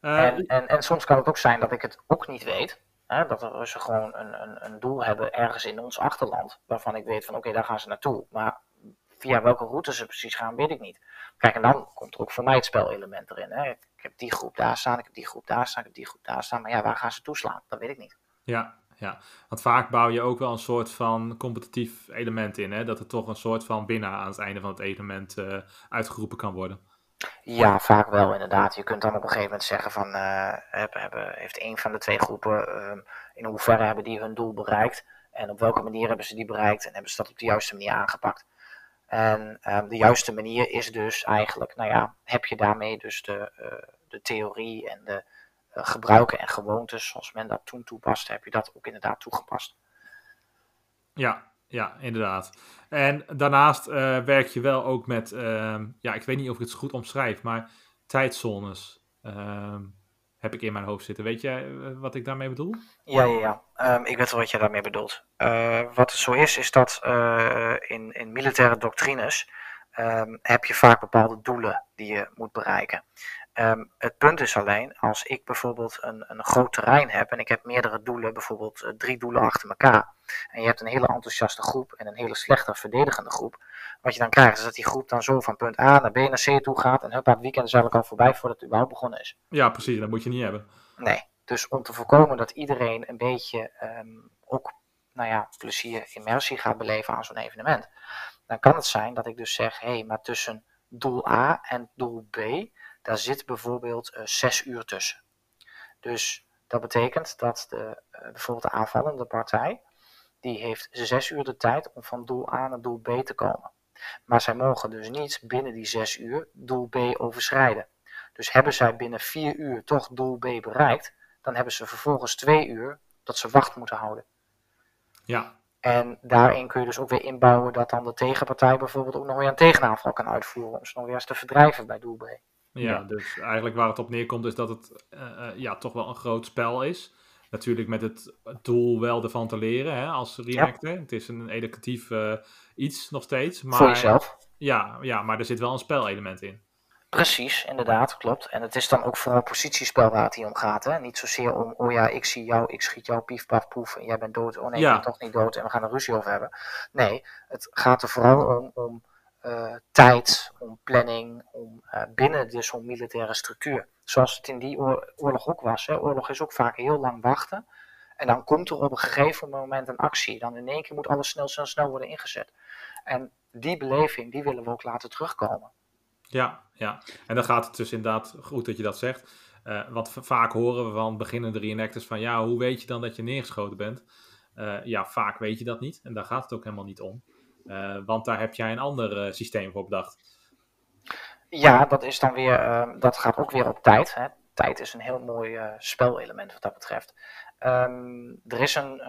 Uh, en, en, en soms kan het ook zijn dat ik het ook niet weet. Hè, dat de Russen gewoon een, een, een doel hebben ergens in ons achterland. Waarvan ik weet van oké, okay, daar gaan ze naartoe. Maar via welke route ze precies gaan, weet ik niet. Kijk, en dan komt er ook voor mij het spelelement erin. Hè. Ik heb die groep daar staan, ik heb die groep daar staan, ik heb die groep daar staan. Maar ja, waar gaan ze toeslaan? Dat weet ik niet. Ja, ja. want vaak bouw je ook wel een soort van competitief element in. Hè? Dat er toch een soort van winnaar aan het einde van het evenement uh, uitgeroepen kan worden. Ja, vaak wel inderdaad. Je kunt dan op een gegeven moment zeggen van, uh, hebben, heeft een van de twee groepen, uh, in hoeverre hebben die hun doel bereikt? En op welke manier hebben ze die bereikt? En hebben ze dat op de juiste manier aangepakt? En um, de juiste manier is dus eigenlijk, nou ja, heb je daarmee dus de, uh, de theorie en de gebruiken en gewoontes zoals men dat toen toepast, heb je dat ook inderdaad toegepast. Ja, ja, inderdaad. En daarnaast uh, werk je wel ook met, ja, ik weet niet of ik het goed omschrijf, maar tijdzones. Ehm, heb ik in mijn hoofd zitten. Weet jij wat ik daarmee bedoel? Ja, ja, ja. Um, ik weet wel wat je daarmee bedoelt. Wat het zo is, is dat in, in militaire doctrines um, heb je vaak bepaalde doelen die je moet bereiken. Um, het punt is alleen, als ik bijvoorbeeld een, een groot terrein heb en ik heb meerdere doelen, bijvoorbeeld uh, drie doelen achter elkaar, en je hebt een hele enthousiaste groep en een hele slechte verdedigende groep, wat je dan krijgt is dat die groep dan zo van punt A naar B naar C toe gaat en huppa, het weekend is eigenlijk al voorbij voordat het überhaupt begonnen is. Ja, precies, dat moet je niet hebben. Nee, dus om te voorkomen dat iedereen een beetje um, ook, nou ja, plezier, immersie gaat beleven aan zo'n evenement, dan kan het zijn dat ik dus zeg, hé, hey, maar tussen doel A en doel B, daar zit bijvoorbeeld uh, zes uur tussen. Dus dat betekent dat de, uh, bijvoorbeeld de aanvallende partij, die heeft zes uur de tijd om van doel A naar doel B te komen. Maar zij mogen dus niet binnen die zes uur doel B overschrijden. Dus hebben zij binnen vier uur toch doel B bereikt, dan hebben ze vervolgens twee uur dat ze wacht moeten houden. Ja. En daarin kun je dus ook weer inbouwen dat dan de tegenpartij bijvoorbeeld ook nog weer een tegenaanval kan uitvoeren om ze nog weer eens te verdrijven bij doel B. Ja, ja, dus eigenlijk waar het op neerkomt is dat het uh, uh, ja, toch wel een groot spel is. Natuurlijk met het doel wel ervan te leren hè, als reenactor. Het is een educatief uh, iets nog steeds. Maar, Voor jezelf. Ja, ja, maar er zit wel een spelelement in. Precies, inderdaad, klopt. En het is dan ook vooral positiespel waar het hier om gaat. Hè? Niet zozeer om, oh ja, ik zie jou, ik schiet jou, pief, paf, poef, en jij bent dood. Oh nee, ja. ik ben toch niet dood en we gaan er ruzie over hebben. Nee, het gaat er vooral om, om tijd, om planning, om uh, binnen dus zo'n militaire structuur. Zoals het in die oorlog ook was. Hè? Oorlog is ook vaak heel lang wachten. En dan komt er op een gegeven moment een actie. Dan in één keer moet alles snel, snel, snel worden ingezet. En die beleving, die willen we ook laten terugkomen. Ja, ja. En dan gaat het dus inderdaad, goed dat je dat zegt. Uh, want vaak horen we van beginnende reenactors van, ja, hoe weet je dan dat je neergeschoten bent? Ja, vaak weet je dat niet. En daar gaat het ook helemaal niet om. Uh, want daar heb jij een ander systeem voor bedacht. Ja, dat is dan weer, ehm, dat gaat ook weer op tijd. Hè. Tijd is een heel mooi spelelement wat dat betreft. Um, er is een,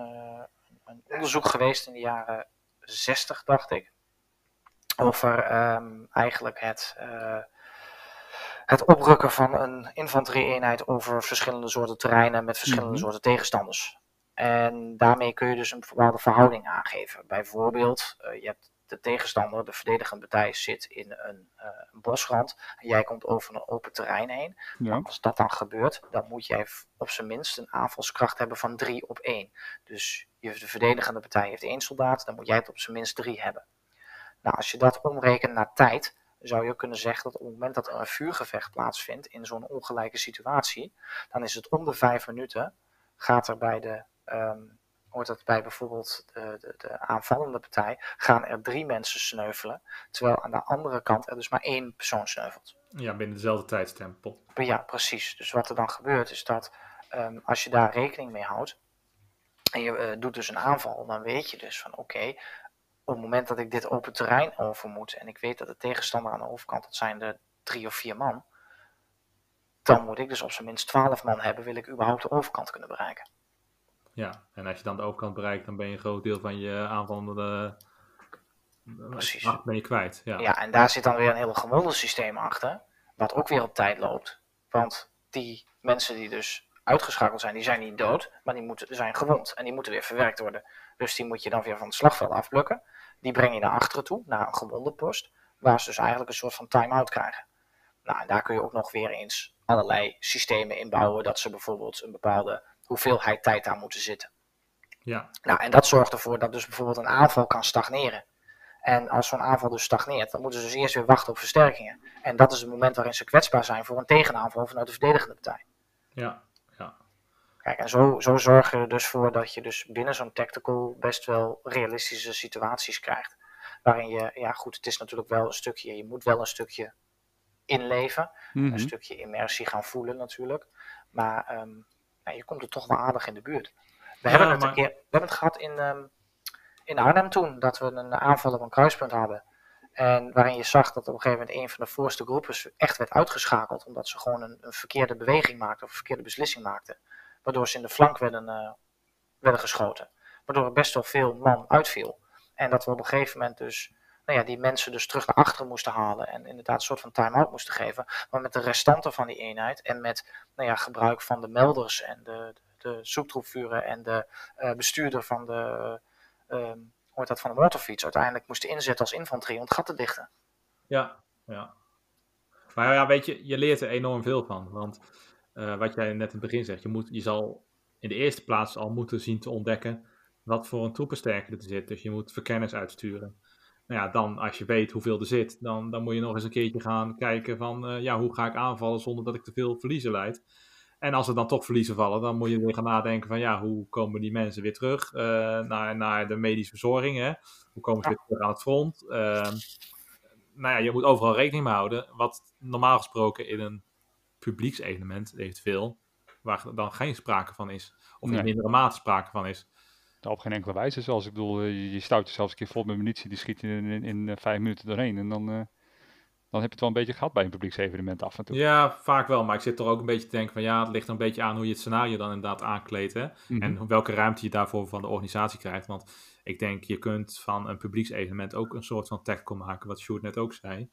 een onderzoek geweest in de jaren 60, dacht ik over um, eigenlijk het, uh, het oprukken van een infanterie-eenheid over verschillende soorten terreinen met verschillende mm -hmm. soorten tegenstanders. En daarmee kun je dus een bepaalde verhouding aangeven. Bijvoorbeeld, uh, je hebt de tegenstander, de verdedigende partij, zit in een, uh, een bosrand en jij komt over een open terrein heen. Ja. Als dat dan gebeurt, dan moet jij op zijn minst een aanvalskracht hebben van 3 op 1. Dus je, de verdedigende partij heeft één soldaat, dan moet jij het op zijn minst 3 hebben. Nou, als je dat omrekent naar tijd, zou je kunnen zeggen dat op het moment dat er een vuurgevecht plaatsvindt in zo'n ongelijke situatie, dan is het om de vijf minuten, gaat er bij de, um, hoort dat bij bijvoorbeeld de, de, de, aanvallende partij, gaan er drie mensen sneuvelen, terwijl aan de andere kant er dus maar één persoon sneuvelt. Ja, binnen dezelfde tijdstempel. Ja, precies. Dus wat er dan gebeurt is dat um, als je daar rekening mee houdt, en je uh, doet dus een aanval, dan weet je dus van oké, okay, op het moment dat ik dit open terrein over moet en ik weet dat de tegenstander aan de overkant, dat zijn er drie of vier man, dan moet ik dus op zijn minst twaalf man hebben, wil ik überhaupt de overkant kunnen bereiken. Ja, en als je dan de overkant bereikt, dan ben je een groot deel van je aanvallende Precies. macht ben je kwijt. Ja. ja, en daar zit dan weer een heel gewonnen systeem achter, wat ook weer op tijd loopt. Want die mensen die dus uitgeschakeld zijn, die zijn niet dood, maar die moeten, zijn gewond en die moeten weer verwerkt worden. Dus die moet je dan weer van het slagveld afplukken. Die breng je naar achteren toe, naar een gewonde post, waar ze dus eigenlijk een soort van time-out krijgen. Nou, en daar kun je ook nog weer eens allerlei systemen inbouwen, dat ze bijvoorbeeld een bepaalde hoeveelheid tijd aan moeten zitten. Ja. Nou, en dat zorgt ervoor dat dus bijvoorbeeld een aanval kan stagneren. En als zo'n aanval dus stagneert, dan moeten ze dus eerst weer wachten op versterkingen. En dat is het moment waarin ze kwetsbaar zijn voor een tegenaanval vanuit de verdedigende partij. Ja, ja. Kijk, en zo, zo zorg je er dus voor dat je dus binnen zo'n tactical best wel realistische situaties krijgt. Waarin je, ja goed, het is natuurlijk wel een stukje, je moet wel een stukje inleven. Mm -hmm. Een stukje immersie gaan voelen natuurlijk. Maar um, ja, je komt er toch wel aardig in de buurt. We, ja, hebben, het maar... een keer, we hebben het gehad in, um, in Arnhem toen, dat we een aanval op een kruispunt hadden. En waarin je zag dat op een gegeven moment een van de voorste groepen echt werd uitgeschakeld. Omdat ze gewoon een, een verkeerde beweging maakten of een verkeerde beslissing maakten. Waardoor ze in de flank werden, uh, werden geschoten. Waardoor er best wel veel man uitviel. En dat we op een gegeven moment dus nou ja, die mensen dus terug naar achteren moesten halen. En inderdaad een soort van time-out moesten geven. Maar met de restanten van die eenheid. En met nou ja, gebruik van de melders en de, de, zoektroepvuren en de uh, bestuurder van de... Uh, hoort dat van de motorfiets uiteindelijk moesten inzetten als infanterie om het gat te dichten. Ja, ja. Maar ja, weet je, je leert er enorm veel van. Want uh, wat jij net in het begin zegt, je, moet, je zal in de eerste plaats al moeten zien te ontdekken wat voor een troepensterkte er zit. Dus je moet verkenners uitsturen. Nou ja, dan als je weet hoeveel er zit, dan, dan moet je nog eens een keertje gaan kijken van, uh, ja, hoe ga ik aanvallen zonder dat ik te veel verliezen leid. En als er dan toch verliezen vallen, dan moet je weer gaan nadenken van, ja, hoe komen die mensen weer terug uh, naar, naar de medische verzorging, hè? Hoe komen ze weer terug aan het front? Uh, nou ja, je moet overal rekening mee houden, wat normaal gesproken in een publieksevenement eventueel, waar dan geen sprake van is. Of in mindere mate sprake van is. Nou, op geen enkele wijze. Zoals ik bedoel, je, je stout jezelf een keer vol met munitie, die schiet je in, in, in vijf minuten doorheen. En dan, uh, dan heb je het wel een beetje gehad bij een publieksevenement af en toe. Ja, vaak wel. Maar ik zit er ook een beetje te denken van ja, het ligt er een beetje aan hoe je het scenario dan inderdaad aankleedt. Hè? Mm -hmm. En welke ruimte je daarvoor van de organisatie krijgt. Want ik denk, je kunt van een publieksevenement ook een soort van tactical maken, wat Sjoerd net ook zei.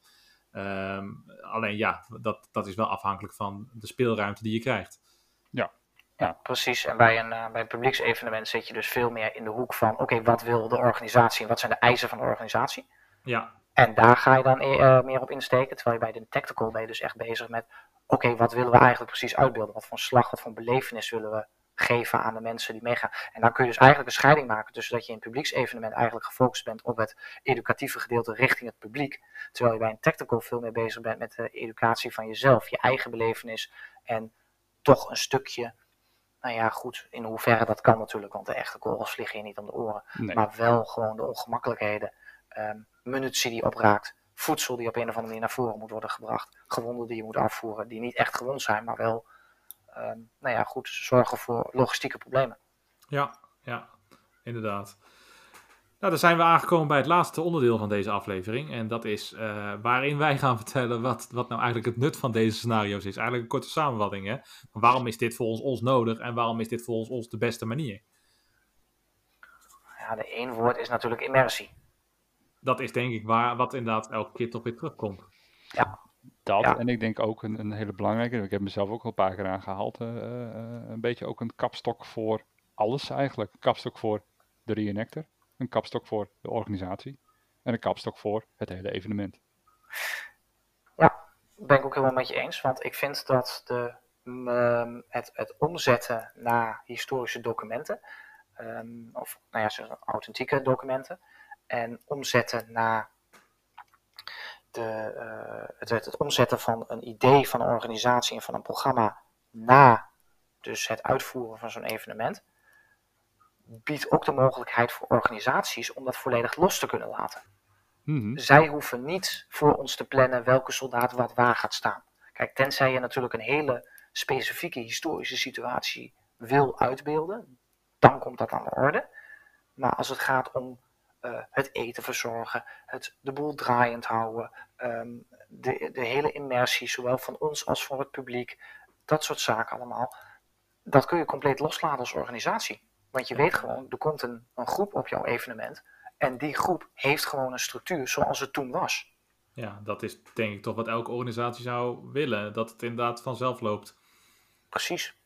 Um, alleen ja, dat, dat is wel afhankelijk van de speelruimte die je krijgt. Ja. Ja, precies. En bij een, uh, bij een publieksevenement zit je dus veel meer in de hoek van: oké, wat wil de organisatie en wat zijn de eisen van de organisatie? Ja. En daar ga je dan uh, meer op insteken. Terwijl je bij de tactical ben je dus echt bezig met: oké, wat willen we eigenlijk precies uitbeelden? Wat voor slag, wat voor belevenis willen we geven aan de mensen die meegaan? En dan kun je dus eigenlijk een scheiding maken tussen dat je in een publieksevenement eigenlijk gefocust bent op het educatieve gedeelte richting het publiek. Terwijl je bij een tactical veel meer bezig bent met de educatie van jezelf, je eigen belevenis en toch een stukje nou ja, goed, in hoeverre dat kan natuurlijk, want de echte korrels vliegen je niet om de oren. Nee. Maar wel gewoon de ongemakkelijkheden, um, munitie die opraakt, voedsel die op een of andere manier naar voren moet worden gebracht, gewonden die je moet afvoeren, die niet echt gewond zijn, maar wel, um, nou ja, goed, zorgen voor logistieke problemen. Ja, ja, inderdaad. Nou, dan zijn we aangekomen bij het laatste onderdeel van deze aflevering. En dat is uh, waarin wij gaan vertellen wat, wat nou eigenlijk het nut van deze scenario's is. Eigenlijk een korte samenvatting. Hè? Waarom is dit volgens ons nodig en waarom is dit volgens ons de beste manier? Ja, de één woord is natuurlijk immersie. Dat is denk ik waar, wat inderdaad elke keer toch weer terugkomt. Ja. Dat, Ja. en ik denk ook een, een hele belangrijke, ik heb mezelf ook al een paar keer aangehaald, eh, eh, een beetje ook een kapstok voor alles eigenlijk. Een kapstok voor de reenactor, een kapstok voor de organisatie en een kapstok voor het hele evenement. ben ik ook helemaal met je eens. Want ik vind dat de, ehm, het, het omzetten naar historische documenten, ehm, of nou ja, authentieke documenten, en omzetten naar de, eh, het, het, het omzetten van een idee van een organisatie en van een programma na dus het uitvoeren van zo'n evenement, biedt ook de mogelijkheid voor organisaties om dat volledig los te kunnen laten Mhm. zij hoeven niet voor ons te plannen welke soldaat wat waar gaat staan. Kijk, tenzij je natuurlijk een hele specifieke historische situatie wil uitbeelden, dan komt dat aan de orde. Maar als het gaat om eh, het eten verzorgen, het, de boel draaiend houden, ehm, de, de hele immersie, zowel van ons als voor het publiek, dat soort zaken allemaal, dat kun je compleet loslaten als organisatie. Want je weet gewoon, er komt een, een groep op jouw evenement en die groep heeft gewoon een structuur zoals het toen was. Ja, dat is denk ik toch wat elke organisatie zou willen. Dat het inderdaad vanzelf loopt. Precies.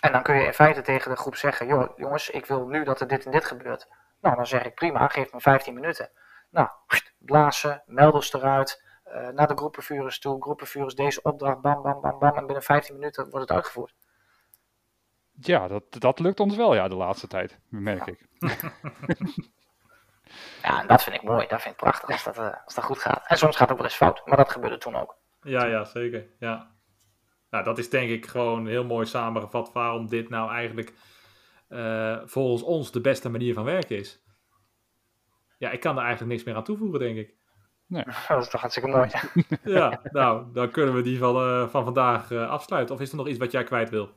En dan kun je in feite tegen de groep zeggen: joh, jongens, ik wil nu dat er dit en dit gebeurt. Nou, dan zeg ik prima, geef me 15 minuten. Nou, blazen, melders eruit, uh, naar de groepenvuurders toe, groepenvuurders deze opdracht, bam, bam, bam, bam. En binnen 15 minuten wordt het uitgevoerd. Ja, dat, dat lukt ons wel, ja, de laatste tijd, merk ik. (laughs) Ja, en dat vind ik mooi, dat vind ik prachtig als dat, uh, als dat goed gaat. En soms gaat het wel eens fout, maar dat gebeurde toen ook. Ja, ja, zeker. Ja. Nou, dat is denk ik gewoon heel mooi samengevat waarom dit nou eigenlijk uh, volgens ons de beste manier van werken is. Ja, ik kan er eigenlijk niks meer aan toevoegen, denk ik. Nee. (laughs) Dat is toch hartstikke mooi. ja, nou, dan kunnen we die van, uh, van vandaag uh, afsluiten. Of is er nog iets wat jij kwijt wil?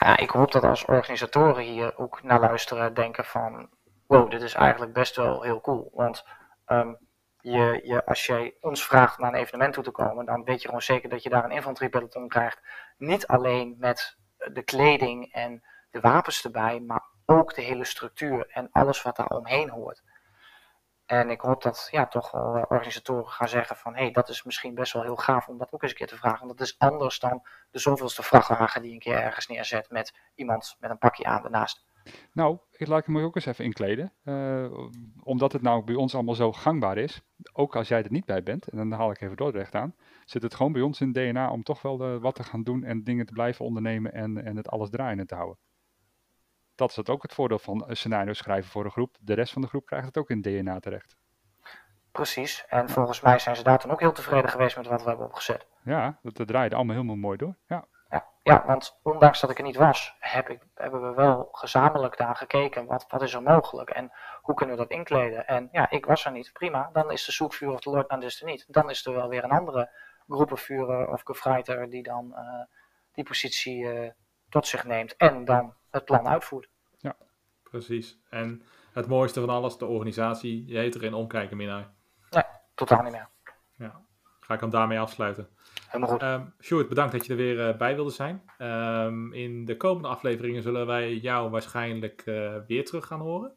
Ja, ik hoop dat als organisatoren hier ook naar luisteren denken van... Wow, dit is eigenlijk best wel heel cool. Want je, je, als jij ons vraagt naar een evenement toe te komen, dan weet je gewoon zeker dat je daar een infanteriepeloton krijgt. Niet alleen met de kleding en de wapens erbij, maar ook de hele structuur en alles wat daar omheen hoort. En ik hoop dat ja, toch uh, organisatoren gaan zeggen van hé, hey, dat is misschien best wel heel gaaf om dat ook eens een keer te vragen. Want dat is anders dan de zoveelste vrachtwagen die een keer ergens neerzet met iemand met een pakje aan ernaast. Nou, ik laat hem ook eens even inkleden. Uh, omdat het nou bij ons allemaal zo gangbaar is. Ook als jij er niet bij bent, en dan haal ik even Dordrecht aan. Zit het gewoon bij ons in DNA om toch wel uh, wat te gaan doen en dingen te blijven ondernemen en, en het alles draaiende te houden. Dat is het ook het voordeel van een scenario schrijven voor een groep. De rest van de groep krijgt het ook in DNA terecht. Precies, en volgens mij zijn ze daar toen ook heel tevreden geweest met wat we hebben opgezet. Ja, dat, dat draaide allemaal helemaal mooi door. Ja. Ja, ja, want ondanks dat ik er niet was, heb ik, hebben we wel gezamenlijk daar gekeken. Wat, wat is er mogelijk en hoe kunnen we dat inkleden? En ja, ik was er niet. Prima, dan is de zoekvuur of de luitenant is er niet. Dan is er wel weer een andere groepenvuurder of gefreiter die dan uh, die positie uh, tot zich neemt en dan het plan uitvoert. Ja, precies. En het mooiste van alles, de organisatie, je heet erin omkijken, Minnaar. Nee, totaal niet meer. Ja, ga ik hem daarmee afsluiten. Helemaal goed. Um, Sjoerd, bedankt dat je er weer uh, bij wilde zijn. Um, in de komende afleveringen zullen wij jou waarschijnlijk uh, weer terug gaan horen.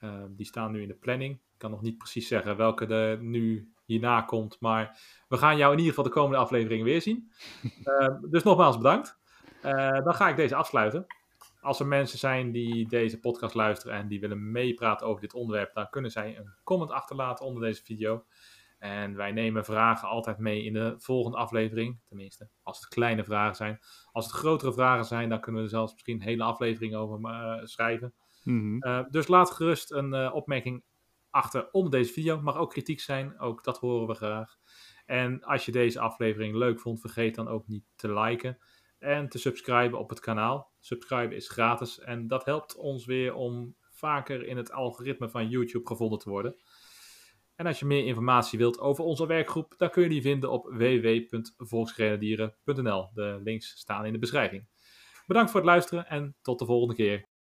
Uh, die staan nu in de planning. Ik kan nog niet precies zeggen welke er nu hierna komt. Maar we gaan jou in ieder geval de komende afleveringen weer zien. (laughs) dus nogmaals bedankt. Dan ga ik deze afsluiten. Als er mensen zijn die deze podcast luisteren en die willen meepraten over dit onderwerp, dan kunnen zij een comment achterlaten onder deze video. En wij nemen vragen altijd mee in de volgende aflevering. Tenminste, als het kleine vragen zijn. Als het grotere vragen zijn, dan kunnen we er zelfs misschien een hele aflevering over uh, schrijven. Mhm. Uh, dus laat gerust een uh, opmerking achter onder deze video. Mag ook kritiek zijn, ook dat horen we graag. En als je deze aflevering leuk vond, vergeet dan ook niet te liken en te subscriben op het kanaal. Subscriben is gratis en dat helpt ons weer om vaker in het algoritme van YouTube gevonden te worden. En als je meer informatie wilt over onze werkgroep, dan kun je die vinden op www.volksgrenadieren.nl. De links staan in de beschrijving. Bedankt voor het luisteren en tot de volgende keer.